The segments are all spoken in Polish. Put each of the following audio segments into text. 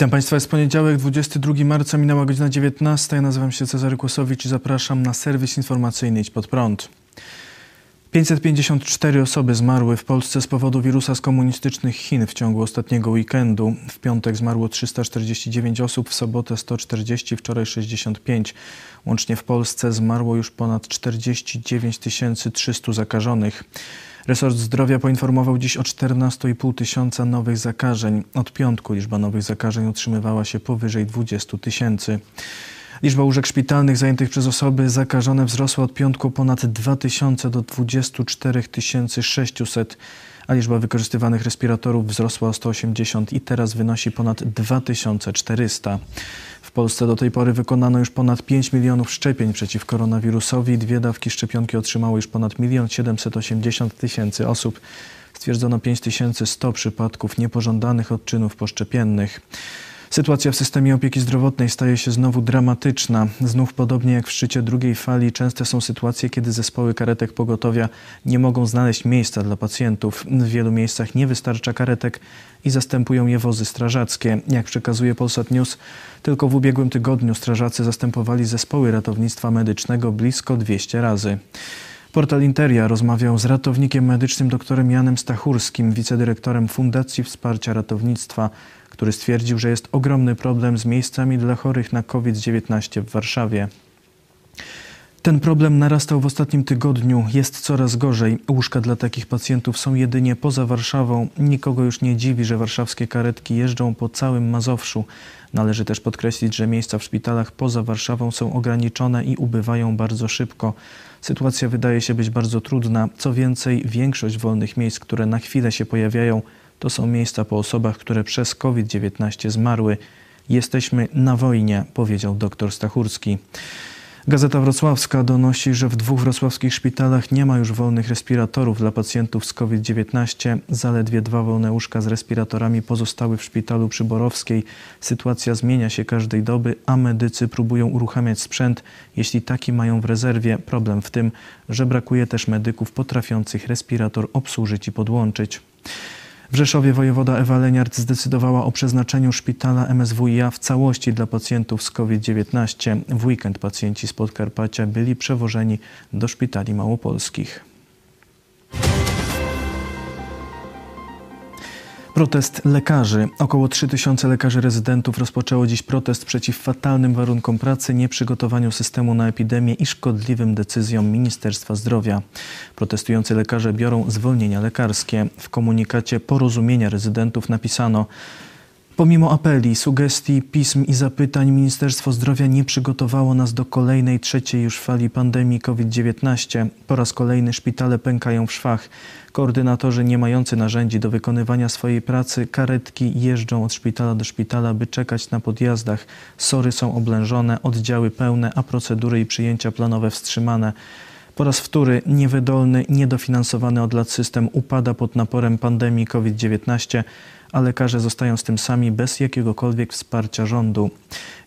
Witam Państwa, jest poniedziałek, 22 marca, minęła godzina 19. Ja nazywam się Cezary Kłosowicz i zapraszam na serwis informacyjny Idź Pod Prąd. 554 osoby zmarły w Polsce z powodu wirusa z komunistycznych Chin w ciągu ostatniego weekendu. W piątek zmarło 349 osób, w sobotę 140, wczoraj 65. Łącznie w Polsce zmarło już ponad 49 300 zakażonych. Resort Zdrowia poinformował dziś o 14,5 tysiąca nowych zakażeń. Od piątku liczba nowych zakażeń utrzymywała się powyżej 20 tysięcy. Liczba łóżek szpitalnych zajętych przez osoby zakażone wzrosła od piątku ponad 2000 do 24 600, a liczba wykorzystywanych respiratorów wzrosła o 180 i teraz wynosi ponad 2400. W Polsce do tej pory wykonano już ponad 5 milionów szczepień przeciw koronawirusowi. Dwie dawki szczepionki otrzymało już ponad 1 780 tysięcy osób. Stwierdzono 5100 przypadków niepożądanych odczynów poszczepiennych. Sytuacja w systemie opieki zdrowotnej staje się znowu dramatyczna. Znów podobnie jak w szczycie drugiej fali, częste są sytuacje, kiedy zespoły karetek pogotowia nie mogą znaleźć miejsca dla pacjentów. W wielu miejscach nie wystarcza karetek i zastępują je wozy strażackie. Jak przekazuje Polsat News, tylko w ubiegłym tygodniu strażacy zastępowali zespoły ratownictwa medycznego blisko 200 razy. Portal Interia rozmawiał z ratownikiem medycznym dr Janem Stachurskim, wicedyrektorem Fundacji Wsparcia Ratownictwa który stwierdził, że jest ogromny problem z miejscami dla chorych na COVID-19 w Warszawie. Ten problem narastał w ostatnim tygodniu. Jest coraz gorzej. Łóżka dla takich pacjentów są jedynie poza Warszawą. Nikogo już nie dziwi, że warszawskie karetki jeżdżą po całym Mazowszu. Należy też podkreślić, że miejsca w szpitalach poza Warszawą są ograniczone i ubywają bardzo szybko. Sytuacja wydaje się być bardzo trudna. Co więcej, większość wolnych miejsc, które na chwilę się pojawiają, to są miejsca po osobach, które przez COVID-19 zmarły. Jesteśmy na wojnie, powiedział dr Stachurski. Gazeta Wrocławska donosi, że w dwóch wrocławskich szpitalach nie ma już wolnych respiratorów dla pacjentów z COVID-19. Zaledwie dwa wolne łóżka z respiratorami pozostały w szpitalu przy Borowskiej. Sytuacja zmienia się każdej doby, a medycy próbują uruchamiać sprzęt, jeśli taki mają w rezerwie. Problem w tym, że brakuje też medyków potrafiących respirator obsłużyć i podłączyć. W Rzeszowie wojewoda Ewa Leniart zdecydowała o przeznaczeniu szpitala MSWiA w całości dla pacjentów z COVID-19. W weekend pacjenci z Podkarpacia byli przewożeni do szpitali małopolskich. Protest lekarzy. Około 3000 lekarzy rezydentów rozpoczęło dziś protest przeciw fatalnym warunkom pracy, nieprzygotowaniu systemu na epidemię i szkodliwym decyzjom Ministerstwa Zdrowia. Protestujący lekarze biorą zwolnienia lekarskie. W komunikacie porozumienia rezydentów napisano Pomimo apeli, sugestii, pism i zapytań Ministerstwo Zdrowia nie przygotowało nas do kolejnej, trzeciej już fali pandemii COVID-19. Po raz kolejny szpitale pękają w szwach. Koordynatorzy nie mający narzędzi do wykonywania swojej pracy, karetki jeżdżą od szpitala do szpitala, by czekać na podjazdach. Sory są oblężone, oddziały pełne, a procedury i przyjęcia planowe wstrzymane. Po raz wtóry niewydolny, niedofinansowany od lat system upada pod naporem pandemii COVID-19 a lekarze zostają z tym sami bez jakiegokolwiek wsparcia rządu.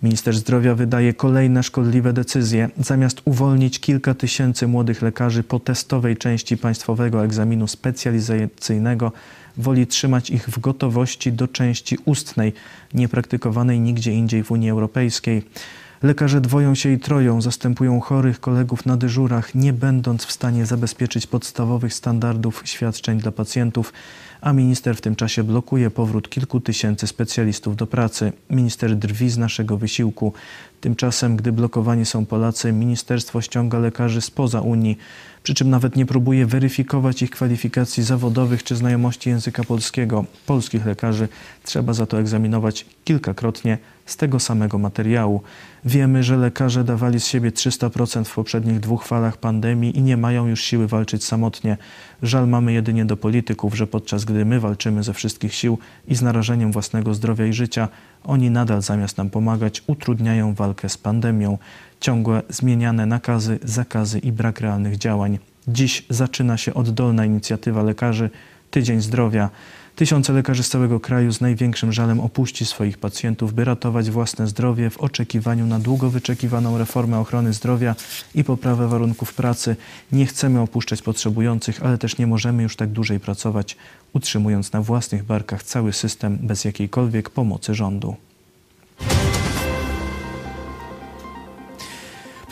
Minister zdrowia wydaje kolejne szkodliwe decyzje. Zamiast uwolnić kilka tysięcy młodych lekarzy po testowej części państwowego egzaminu specjalizacyjnego, woli trzymać ich w gotowości do części ustnej, niepraktykowanej nigdzie indziej w Unii Europejskiej. Lekarze dwoją się i troją, zastępują chorych kolegów na dyżurach, nie będąc w stanie zabezpieczyć podstawowych standardów świadczeń dla pacjentów a minister w tym czasie blokuje powrót kilku tysięcy specjalistów do pracy. Minister drwi z naszego wysiłku. Tymczasem, gdy blokowani są Polacy, ministerstwo ściąga lekarzy spoza Unii, przy czym nawet nie próbuje weryfikować ich kwalifikacji zawodowych czy znajomości języka polskiego. Polskich lekarzy trzeba za to egzaminować kilkakrotnie z tego samego materiału. Wiemy, że lekarze dawali z siebie 300% w poprzednich dwóch falach pandemii i nie mają już siły walczyć samotnie. Żal mamy jedynie do polityków, że podczas gdy my walczymy ze wszystkich sił i z narażeniem własnego zdrowia i życia, oni nadal zamiast nam pomagać utrudniają walkę z pandemią. Ciągłe zmieniane nakazy, zakazy i brak realnych działań. Dziś zaczyna się oddolna inicjatywa lekarzy Tydzień Zdrowia. Tysiące lekarzy z całego kraju z największym żalem opuści swoich pacjentów, by ratować własne zdrowie w oczekiwaniu na długo wyczekiwaną reformę ochrony zdrowia i poprawę warunków pracy. Nie chcemy opuszczać potrzebujących, ale też nie możemy już tak dłużej pracować, utrzymując na własnych barkach cały system bez jakiejkolwiek pomocy rządu.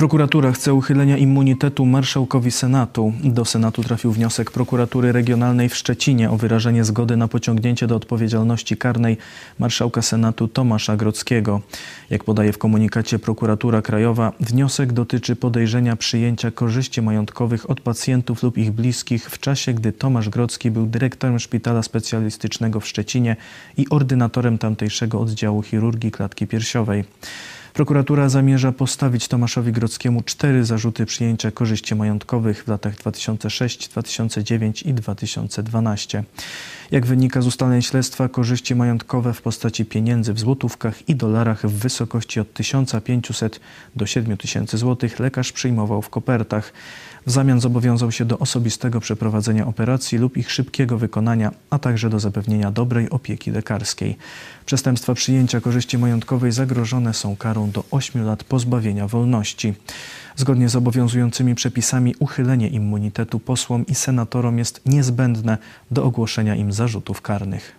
Prokuratura chce uchylenia immunitetu marszałkowi Senatu. Do Senatu trafił wniosek prokuratury regionalnej w Szczecinie o wyrażenie zgody na pociągnięcie do odpowiedzialności karnej marszałka Senatu Tomasza Grodzkiego. Jak podaje w komunikacie prokuratura krajowa, wniosek dotyczy podejrzenia przyjęcia korzyści majątkowych od pacjentów lub ich bliskich w czasie, gdy Tomasz Grodzki był dyrektorem szpitala specjalistycznego w Szczecinie i ordynatorem tamtejszego oddziału chirurgii klatki piersiowej. Prokuratura zamierza postawić Tomaszowi Grodzkiemu cztery zarzuty przyjęcia korzyści majątkowych w latach 2006, 2009 i 2012. Jak wynika z ustaleń śledztwa, korzyści majątkowe w postaci pieniędzy w złotówkach i dolarach w wysokości od 1500 do 7000 zł lekarz przyjmował w kopertach. W zamian zobowiązał się do osobistego przeprowadzenia operacji lub ich szybkiego wykonania, a także do zapewnienia dobrej opieki lekarskiej. Przestępstwa przyjęcia korzyści majątkowej zagrożone są karą do 8 lat pozbawienia wolności. Zgodnie z obowiązującymi przepisami uchylenie immunitetu posłom i senatorom jest niezbędne do ogłoszenia im zarzutów karnych.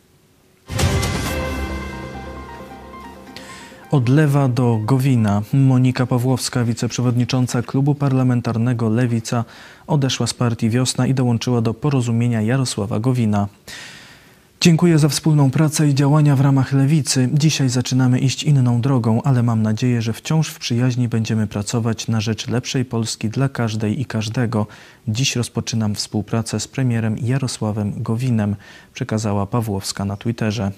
Od Lewa do Gowina Monika Pawłowska, wiceprzewodnicząca klubu parlamentarnego Lewica, odeszła z partii Wiosna i dołączyła do porozumienia Jarosława Gowina. Dziękuję za wspólną pracę i działania w ramach Lewicy. Dzisiaj zaczynamy iść inną drogą, ale mam nadzieję, że wciąż w przyjaźni będziemy pracować na rzecz lepszej Polski dla każdej i każdego. Dziś rozpoczynam współpracę z premierem Jarosławem Gowinem, przekazała Pawłowska na Twitterze.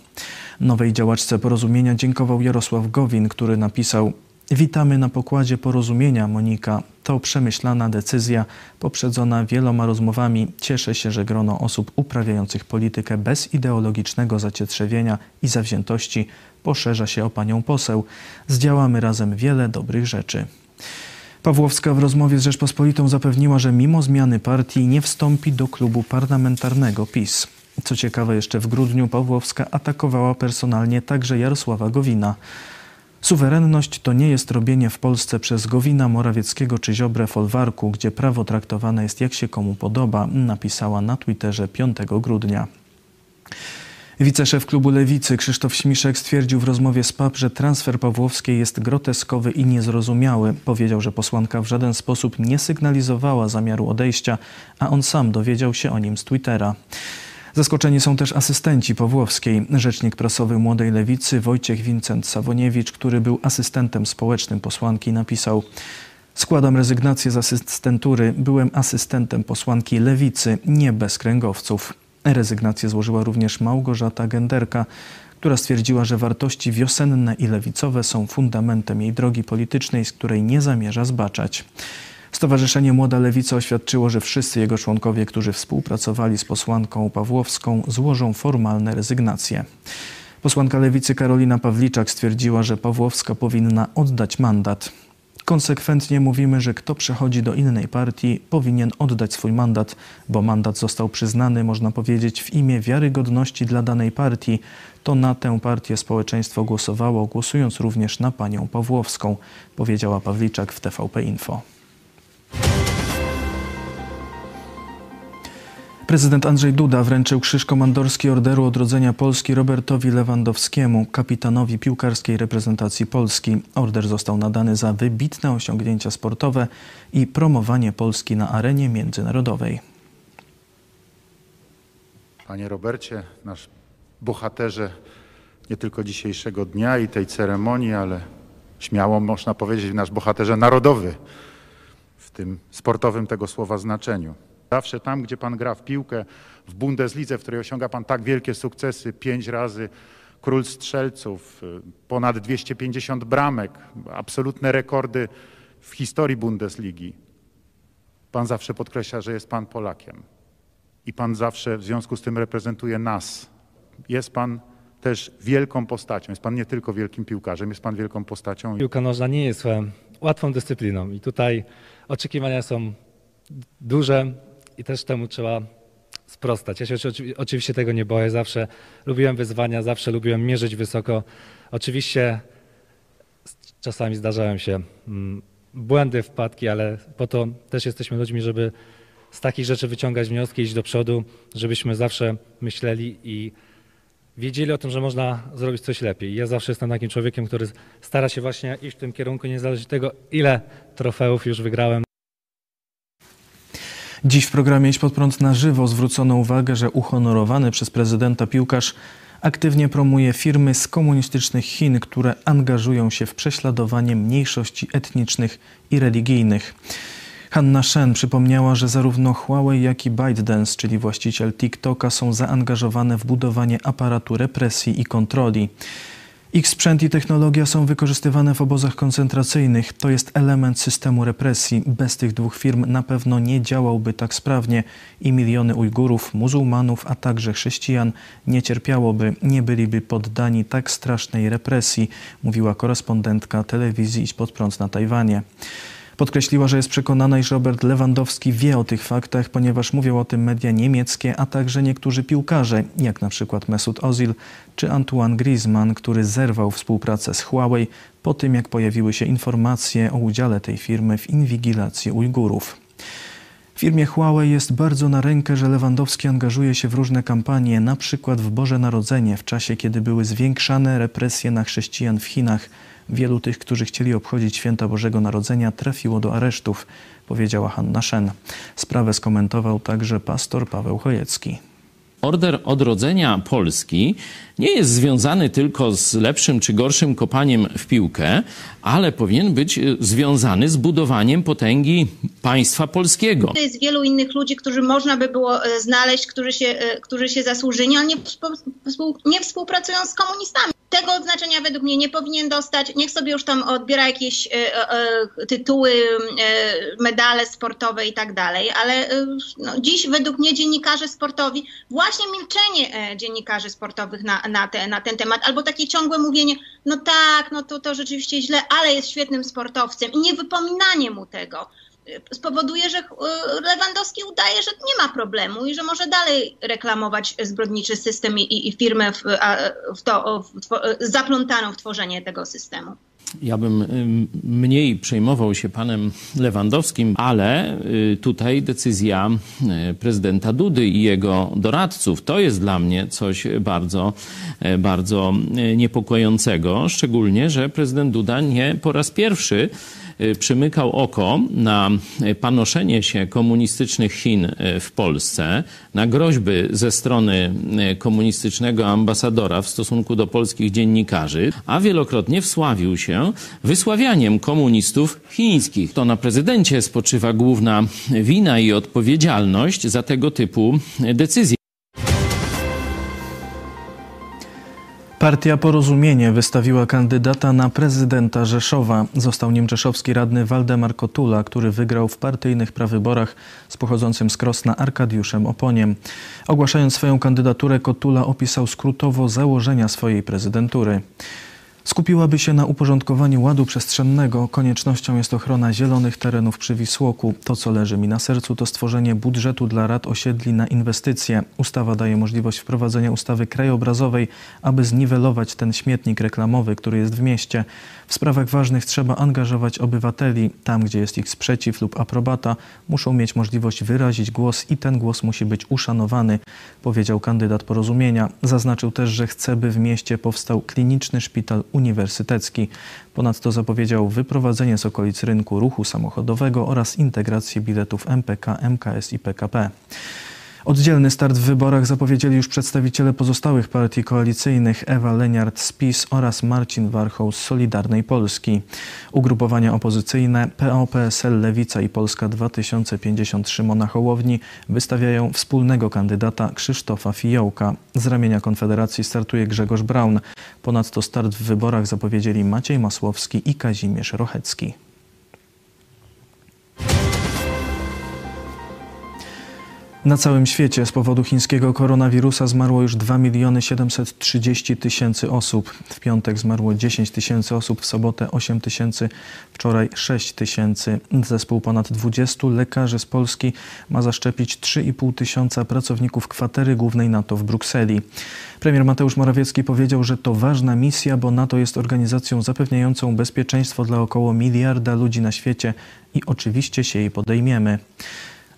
Nowej działaczce porozumienia dziękował Jarosław Gowin, który napisał Witamy na pokładzie porozumienia, Monika. To przemyślana decyzja, poprzedzona wieloma rozmowami. Cieszę się, że grono osób uprawiających politykę bez ideologicznego zacietrzewienia i zawziętości poszerza się o panią poseł. Zdziałamy razem wiele dobrych rzeczy. Pawłowska w rozmowie z Rzeczpospolitą zapewniła, że mimo zmiany partii nie wstąpi do klubu parlamentarnego PiS. Co ciekawe, jeszcze w grudniu Pawłowska atakowała personalnie także Jarosława Gowina. Suwerenność to nie jest robienie w Polsce przez Gowina, Morawieckiego czy Ziobrę folwarku, gdzie prawo traktowane jest jak się komu podoba, napisała na Twitterze 5 grudnia. Wiceszef klubu Lewicy Krzysztof Śmiszek stwierdził w rozmowie z PAP, że transfer Pawłowskiej jest groteskowy i niezrozumiały. Powiedział, że posłanka w żaden sposób nie sygnalizowała zamiaru odejścia, a on sam dowiedział się o nim z Twittera. Zaskoczeni są też asystenci Pawłowskiej. Rzecznik prasowy Młodej Lewicy Wojciech Wincent Sawoniewicz, który był asystentem społecznym posłanki, napisał Składam rezygnację z asystentury. Byłem asystentem posłanki Lewicy, nie bez kręgowców. Rezygnację złożyła również Małgorzata Genderka, która stwierdziła, że wartości wiosenne i lewicowe są fundamentem jej drogi politycznej, z której nie zamierza zbaczać. Stowarzyszenie Młoda Lewica oświadczyło, że wszyscy jego członkowie, którzy współpracowali z posłanką Pawłowską, złożą formalne rezygnacje. Posłanka Lewicy Karolina Pawliczak stwierdziła, że Pawłowska powinna oddać mandat. Konsekwentnie mówimy, że kto przechodzi do innej partii, powinien oddać swój mandat, bo mandat został przyznany, można powiedzieć, w imię wiarygodności dla danej partii. To na tę partię społeczeństwo głosowało, głosując również na panią Pawłowską, powiedziała Pawliczak w TVP Info. Prezydent Andrzej Duda wręczył Krzyż Komandorski Orderu Odrodzenia Polski Robertowi Lewandowskiemu, kapitanowi piłkarskiej reprezentacji Polski. Order został nadany za wybitne osiągnięcia sportowe i promowanie Polski na arenie międzynarodowej. Panie Robercie, nasz bohaterze nie tylko dzisiejszego dnia i tej ceremonii, ale śmiało można powiedzieć nasz bohaterze narodowy tym sportowym tego słowa znaczeniu. Zawsze tam, gdzie Pan gra w piłkę, w Bundeslidze, w której osiąga Pan tak wielkie sukcesy, pięć razy król strzelców, y, ponad 250 bramek, absolutne rekordy w historii Bundesligi. Pan zawsze podkreśla, że jest Pan Polakiem. I Pan zawsze w związku z tym reprezentuje nas. Jest Pan też wielką postacią. Jest Pan nie tylko wielkim piłkarzem, jest Pan wielką postacią. Piłka nożna nie jest łatwą dyscypliną i tutaj oczekiwania są duże i też temu trzeba sprostać. Ja się oczywiście tego nie boję, zawsze lubiłem wyzwania, zawsze lubiłem mierzyć wysoko. Oczywiście czasami zdarzają się mm, błędy, wpadki, ale po to też jesteśmy ludźmi, żeby z takich rzeczy wyciągać wnioski, iść do przodu, żebyśmy zawsze myśleli i wiedzieli o tym, że można zrobić coś lepiej. Ja zawsze jestem takim człowiekiem, który stara się właśnie iść w tym kierunku, niezależnie od tego, ile trofeów już wygrałem. Dziś w programie Idź pod prąd na żywo zwrócono uwagę, że uhonorowany przez prezydenta piłkarz aktywnie promuje firmy z komunistycznych Chin, które angażują się w prześladowanie mniejszości etnicznych i religijnych. Hanna Shen przypomniała, że zarówno Huawei, jak i ByteDance, czyli właściciel TikToka, są zaangażowane w budowanie aparatu represji i kontroli. Ich sprzęt i technologia są wykorzystywane w obozach koncentracyjnych. To jest element systemu represji. Bez tych dwóch firm na pewno nie działałby tak sprawnie i miliony Ujgurów, muzułmanów, a także chrześcijan nie cierpiałoby, nie byliby poddani tak strasznej represji, mówiła korespondentka telewizji Idź prąd na Tajwanie. Podkreśliła, że jest przekonana, iż Robert Lewandowski wie o tych faktach, ponieważ mówią o tym media niemieckie, a także niektórzy piłkarze, jak na przykład Mesut Ozil czy Antoine Griezmann, który zerwał współpracę z Huawei po tym, jak pojawiły się informacje o udziale tej firmy w inwigilacji Ujgurów. Firmie Huawei jest bardzo na rękę, że Lewandowski angażuje się w różne kampanie, na przykład w Boże Narodzenie, w czasie kiedy były zwiększane represje na chrześcijan w Chinach. Wielu tych, którzy chcieli obchodzić święta Bożego Narodzenia, trafiło do aresztów, powiedziała Hanna Szen. Sprawę skomentował także pastor Paweł Chojecki. Order odrodzenia Polski nie jest związany tylko z lepszym czy gorszym kopaniem w piłkę, ale powinien być związany z budowaniem potęgi państwa polskiego. Jest wielu innych ludzi, którzy można by było e, znaleźć, którzy się, e, którzy się zasłużyli, ale nie, nie współpracują z komunistami tego odznaczenia według mnie nie powinien dostać. Niech sobie już tam odbiera jakieś tytuły, medale sportowe i tak dalej, ale no, dziś według mnie dziennikarze sportowi, właśnie milczenie e, dziennikarzy sportowych na, na, te, na ten temat, albo takie ciągłe mówienie, no tak, no to, to rzeczywiście źle, ale jest świetnym sportowcem i nie wypominanie mu tego spowoduje, że e, Lewandowski udaje, że nie ma problemu i że może dalej reklamować zbrodniczy system i, i firmę w, w to, w, zaplątaną w tworzenie tego systemu. Ja bym mniej przejmował się panem Lewandowskim, ale y, tutaj decyzja y, prezydenta Dudy i jego doradców. To jest dla mnie coś bardzo, bardzo niepokojącego, szczególnie, że prezydent Duda nie po raz pierwszy Y, przymykał oko na panoszenie się komunistycznych Chin y, w Polsce, na groźby ze strony y, komunistycznego ambasadora w stosunku do polskich dziennikarzy, a wielokrotnie wsławił się wysławianiem komunistów chińskich. To na prezydencie spoczywa główna wina i odpowiedzialność za tego typu decyzje. Partia Porozumienie wystawiła kandydata na prezydenta Rzeszowa. Został nim rzeszowski radny Waldemar Kotula, który wygrał w partyjnych prawyborach z pochodzącym z Krosna Arkadiuszem Oponiem. Ogłaszając swoją kandydaturę, Kotula opisał skrótowo założenia swojej prezydentury. Skupiłaby się na uporządkowaniu ładu przestrzennego. Koniecznością jest ochrona zielonych terenów przy Wisłoku. To, co leży mi na sercu, to stworzenie budżetu dla rad osiedli na inwestycje. Ustawa daje możliwość wprowadzenia ustawy krajobrazowej, aby zniwelować ten śmietnik reklamowy, który jest w mieście. W sprawach ważnych trzeba angażować obywateli. Tam, gdzie jest ich sprzeciw lub aprobata, muszą mieć możliwość wyrazić głos i ten głos musi być uszanowany, powiedział kandydat porozumienia. Zaznaczył też, że chce, by w mieście powstał kliniczny szpital uniwersytecki. Ponadto zapowiedział wyprowadzenie z okolic rynku ruchu samochodowego oraz integrację biletów MPK, MKS i PKP. Oddzielny start w wyborach zapowiedzieli już przedstawiciele pozostałych partii koalicyjnych Ewa Leniart z PiS oraz Marcin Warchoł z Solidarnej Polski. Ugrupowania opozycyjne PO, PSL, Lewica i Polska 2050 Szymona Hołowni wystawiają wspólnego kandydata Krzysztofa Fiołka. Z ramienia Konfederacji startuje Grzegorz Braun. Ponadto start w wyborach zapowiedzieli Maciej Masłowski i Kazimierz Rochecki. Na całym świecie z powodu chińskiego koronawirusa zmarło już 2 miliony 730 tysięcy osób. W piątek zmarło 10 tysięcy osób, w sobotę 8 tysięcy, wczoraj 6 tysięcy. Zespół ponad 20 lekarzy z Polski ma zaszczepić 3,5 tysiąca pracowników kwatery głównej NATO w Brukseli. Premier Mateusz Morawiecki powiedział, że to ważna misja, bo NATO jest organizacją zapewniającą bezpieczeństwo dla około miliarda ludzi na świecie i oczywiście się jej podejmiemy.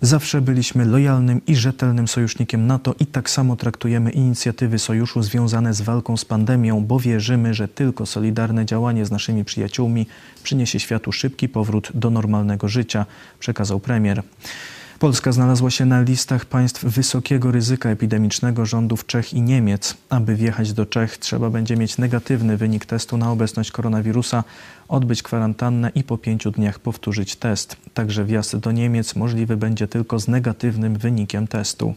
Zawsze byliśmy lojalnym i rzetelnym sojusznikiem NATO i tak samo traktujemy inicjatywy sojuszu związane z walką z pandemią, bo wierzymy, że tylko solidarne działanie z naszymi przyjaciółmi przyniesie światu szybki powrót do normalnego życia, przekazał premier. Polska znalazła się na listach państw wysokiego ryzyka epidemicznego rządów Czech i Niemiec. Aby wjechać do Czech, trzeba będzie mieć negatywny wynik testu na obecność koronawirusa, odbyć kwarantannę i po pięciu dniach powtórzyć test. Także wjazd do Niemiec możliwy będzie tylko z negatywnym wynikiem testu.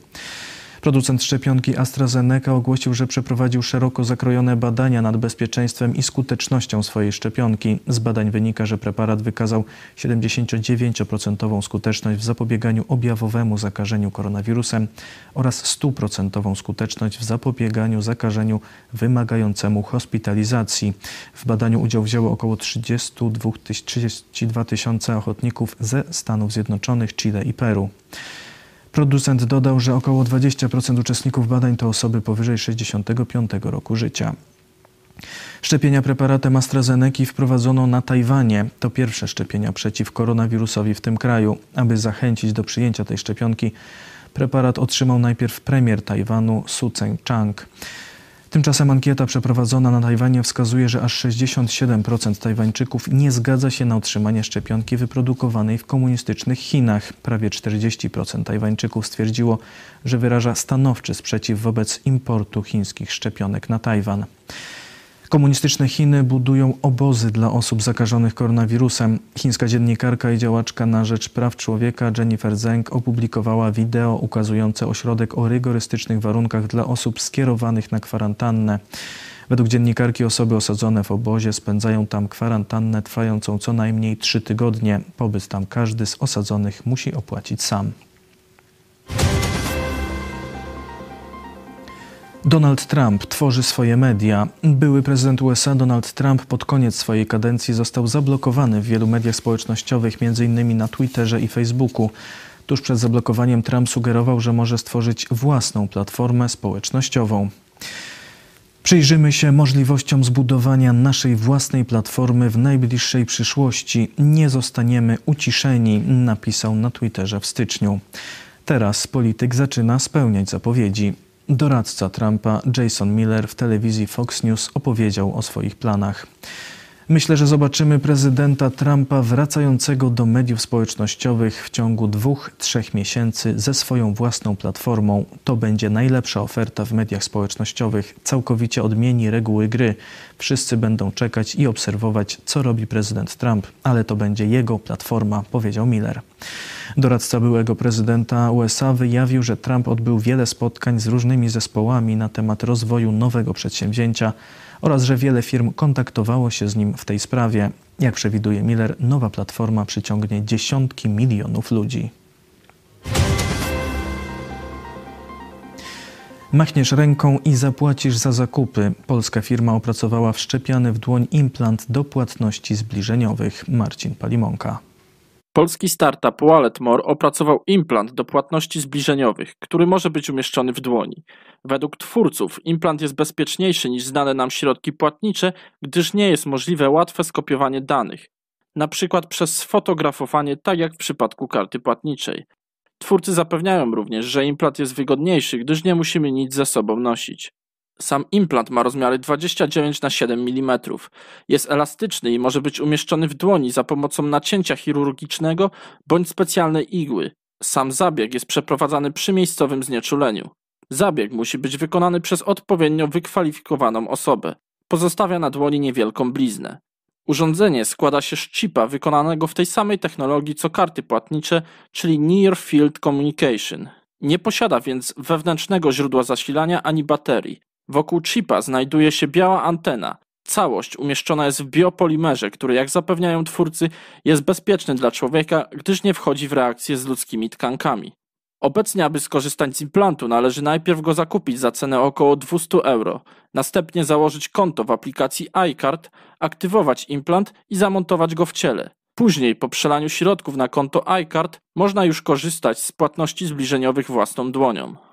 Producent szczepionki AstraZeneca ogłosił, że przeprowadził szeroko zakrojone badania nad bezpieczeństwem i skutecznością swojej szczepionki. Z badań wynika, że preparat wykazał 79% skuteczność w zapobieganiu objawowemu zakażeniu koronawirusem oraz 100% skuteczność w zapobieganiu zakażeniu wymagającemu hospitalizacji. W badaniu udział wzięło około 32 32 tysiące ochotników ze Stanów Zjednoczonych, Chile i Peru. Producent dodał, że około 20% uczestników badań to osoby powyżej 65 roku życia. Szczepienia preparatem AstraZeneca wprowadzono na Tajwanie. To pierwsze szczepienia przeciw koronawirusowi w tym kraju. Aby zachęcić do przyjęcia tej szczepionki, preparat otrzymał najpierw premier Tajwanu Su Tseng-chang. Tymczasem ankieta przeprowadzona na Tajwanie wskazuje, że aż 67% Tajwańczyków nie zgadza się na otrzymanie szczepionki wyprodukowanej w komunistycznych Chinach. Prawie 40% Tajwańczyków stwierdziło, że wyraża stanowczy sprzeciw wobec importu chińskich szczepionek na Tajwan. Komunistyczne Chiny budują obozy dla osób zakażonych koronawirusem. Chińska dziennikarka i działaczka na rzecz praw człowieka Jennifer Zeng opublikowała wideo ukazujące ośrodek o rygorystycznych warunkach dla osób skierowanych na kwarantannę. Według dziennikarki osoby osadzone w obozie spędzają tam kwarantannę trwającą co najmniej trzy tygodnie. Pobyt tam każdy z osadzonych musi opłacić sam. Donald Trump tworzy swoje media. Były prezydent USA Donald Trump pod koniec swojej kadencji został zablokowany w wielu mediach społecznościowych, m.in. na Twitterze i Facebooku. Tuż przed zablokowaniem Trump sugerował, że może stworzyć własną platformę społecznościową. Przyjrzymy się możliwościom zbudowania naszej własnej platformy w najbliższej przyszłości. Nie zostaniemy uciszeni, napisał na Twitterze w styczniu. Teraz polityk zaczyna spełniać zapowiedzi. Doradca Trumpa Jason Miller w telewizji Fox News opowiedział o swoich planach. Myślę, że zobaczymy prezydenta Trumpa wracającego do mediów społecznościowych w ciągu dwóch, trzech miesięcy ze swoją własną platformą. To będzie najlepsza oferta w mediach społecznościowych. Całkowicie odmieni reguły gry. Wszyscy będą czekać i obserwować, co robi prezydent Trump, ale to będzie jego platforma, powiedział Miller. Doradca byłego prezydenta USA wyjawił, że Trump odbył wiele spotkań z różnymi zespołami na temat rozwoju nowego przedsięwzięcia oraz że wiele firm kontaktowało się z nim w tej sprawie. Jak przewiduje Miller, nowa platforma przyciągnie dziesiątki milionów ludzi. Machniesz ręką i zapłacisz za zakupy. Polska firma opracowała wszczepiany w dłoń implant do płatności zbliżeniowych. Marcin Palimonka. Polski startup WalletMore opracował implant do płatności zbliżeniowych, który może być umieszczony w dłoni. Według twórców implant jest bezpieczniejszy niż znane nam środki płatnicze, gdyż nie jest możliwe łatwe skopiowanie danych, przykład przez sfotografowanie, tak jak w przypadku karty płatniczej. Twórcy zapewniają również, że implant jest wygodniejszy, gdyż nie musimy nic ze sobą nosić. Sam implant ma rozmiary 29 na 7 mm. Jest elastyczny i może być umieszczony w dłoni za pomocą nacięcia chirurgicznego bądź specjalnej igły. Sam zabieg jest przeprowadzany przy miejscowym znieczuleniu. Zabieg musi być wykonany przez odpowiednio wykwalifikowaną osobę. Pozostawia na dłoni niewielką bliznę. Urządzenie składa się z chipa wykonanego w tej samej technologii co karty płatnicze, czyli Near Field Communication. Nie posiada więc wewnętrznego źródła zasilania ani baterii. Wokół chipa znajduje się biała antena. Całość umieszczona jest w biopolimerze, który, jak zapewniają twórcy, jest bezpieczny dla człowieka, gdyż nie wchodzi w reakcję z ludzkimi tkankami. Obecnie, aby skorzystać z implantu, należy najpierw go zakupić za cenę około 200 euro, następnie założyć konto w aplikacji iCard, aktywować implant i zamontować go w ciele. Później, po przelaniu środków na konto iCard, można już korzystać z płatności zbliżeniowych własną dłonią.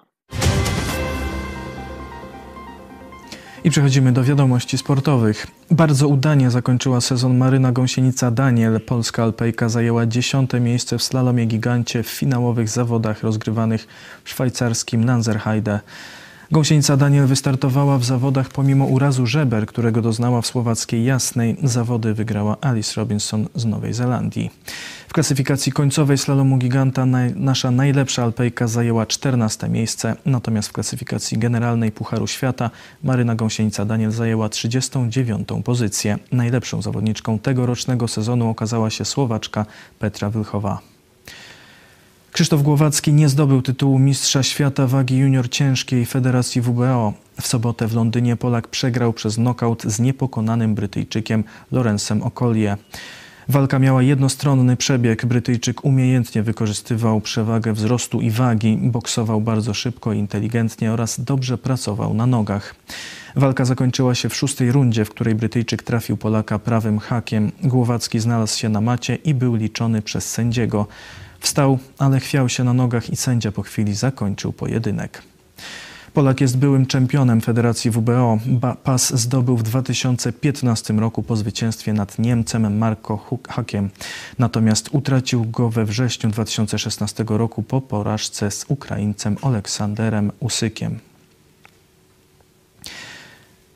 I przechodzimy do wiadomości sportowych. Bardzo udanie zakończyła sezon Maryna Gąsienica Daniel. Polska Alpejka zajęła dziesiąte miejsce w slalomie gigancie w finałowych zawodach rozgrywanych w szwajcarskim Nanzerheide. Gąsienica Daniel wystartowała w zawodach pomimo urazu żeber, którego doznała w słowackiej Jasnej. Zawody wygrała Alice Robinson z Nowej Zelandii. W klasyfikacji końcowej slalomu giganta naj, nasza najlepsza alpejka zajęła 14 miejsce, natomiast w klasyfikacji generalnej Pucharu Świata Maryna Gąsienica Daniel zajęła 39 pozycję. Najlepszą zawodniczką tegorocznego sezonu okazała się Słowaczka Petra Wilchowa. Krzysztof Głowacki nie zdobył tytułu mistrza świata wagi junior ciężkiej Federacji WBO. W sobotę w Londynie Polak przegrał przez nokaut z niepokonanym Brytyjczykiem Lorenzem Okolie. Walka miała jednostronny przebieg. Brytyjczyk umiejętnie wykorzystywał przewagę wzrostu i wagi, boksował bardzo szybko i inteligentnie oraz dobrze pracował na nogach. Walka zakończyła się w szóstej rundzie, w której Brytyjczyk trafił Polaka prawym hakiem. Głowacki znalazł się na macie i był liczony przez sędziego. Wstał, ale chwiał się na nogach i sędzia po chwili zakończył pojedynek. Polak jest byłym czempionem Federacji WBO. Pas zdobył w 2015 roku po zwycięstwie nad Niemcem Marko Hakiem. Natomiast utracił go we wrześniu 2016 roku po porażce z Ukraińcem Aleksanderem Usykiem.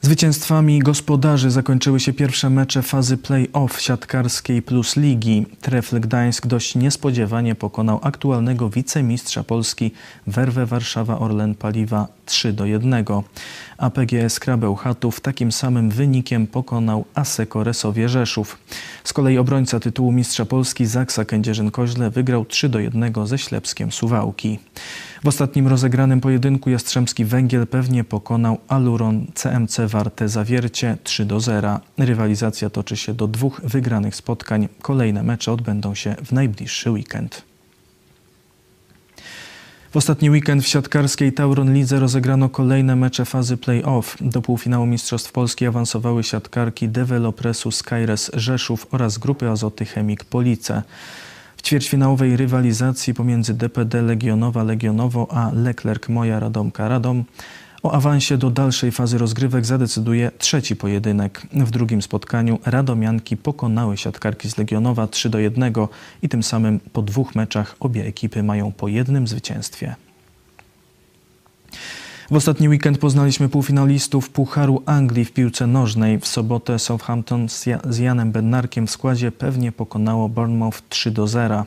Zwycięstwami gospodarzy zakończyły się pierwsze mecze fazy play-off siatkarskiej plus ligi. Trefl Gdańsk dość niespodziewanie pokonał aktualnego wicemistrza Polski Werwę Warszawa Orlen Paliwa 3 do 1. A PGS Krabełchatów takim samym wynikiem pokonał Aseko Resowie Rzeszów. Z kolei obrońca tytułu mistrza Polski Zaksa Kędzierzyn-Koźle wygrał 3 do 1 ze Ślepskiem Suwałki. W ostatnim rozegranym pojedynku Jastrzębski Węgiel pewnie pokonał Aluron CMC Warte Zawiercie 3 do 0. Rywalizacja toczy się do dwóch wygranych spotkań. Kolejne mecze odbędą się w najbliższy weekend. W ostatni weekend w siatkarskiej Tauron Lidze rozegrano kolejne mecze fazy play-off. Do półfinału Mistrzostw Polski awansowały siatkarki Developresu Skyres Rzeszów oraz grupy Azoty Chemik Police. W ćwierćfinałowej rywalizacji pomiędzy DPD Legionowa Legionowo a Leclerc Moja Radomka Radom o awansie do dalszej fazy rozgrywek zadecyduje trzeci pojedynek. W drugim spotkaniu Radomianki pokonały siatkarki z Legionowa 3 do 1 i tym samym po dwóch meczach obie ekipy mają po jednym zwycięstwie. W ostatni weekend poznaliśmy półfinalistów Pucharu Anglii w piłce nożnej. W sobotę Southampton z Janem Bednarkiem w składzie pewnie pokonało Bournemouth 3 do 0.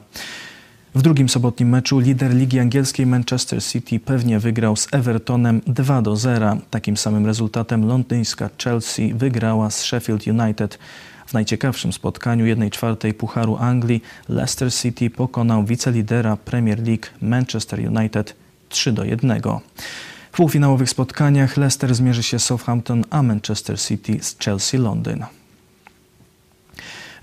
W drugim sobotnim meczu lider Ligi Angielskiej Manchester City pewnie wygrał z Evertonem 2 do 0. Takim samym rezultatem londyńska Chelsea wygrała z Sheffield United. W najciekawszym spotkaniu 1-4 Pucharu Anglii Leicester City pokonał wicelidera Premier League Manchester United 3 do 1. W półfinałowych spotkaniach Leicester zmierzy się z Southampton, a Manchester City z Chelsea Londyn.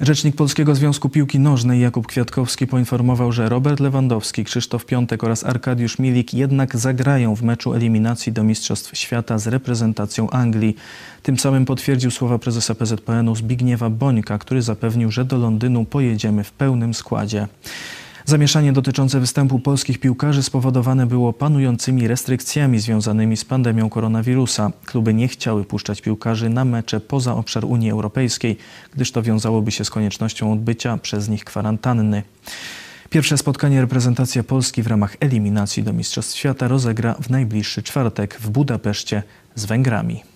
Rzecznik Polskiego Związku Piłki Nożnej Jakub Kwiatkowski poinformował, że Robert Lewandowski, Krzysztof Piątek oraz Arkadiusz Milik jednak zagrają w meczu eliminacji do Mistrzostw Świata z reprezentacją Anglii. Tym samym potwierdził słowa prezesa PZPN-u Zbigniewa Bońka, który zapewnił, że do Londynu pojedziemy w pełnym składzie. Zamieszanie dotyczące występu polskich piłkarzy spowodowane było panującymi restrykcjami związanymi z pandemią koronawirusa. Kluby nie chciały puszczać piłkarzy na mecze poza obszar Unii Europejskiej, gdyż to wiązałoby się z koniecznością odbycia przez nich kwarantanny. Pierwsze spotkanie reprezentacja Polski w ramach eliminacji do Mistrzostw Świata rozegra w najbliższy czwartek w Budapeszcie z Węgrami.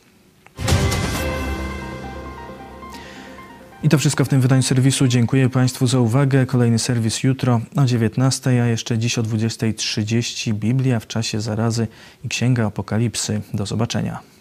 I to wszystko w tym wydaniu serwisu. Dziękuję Państwu za uwagę. Kolejny serwis jutro o 19, a jeszcze dziś o 20.30 Biblia w czasie zarazy i Księga Apokalipsy. Do zobaczenia.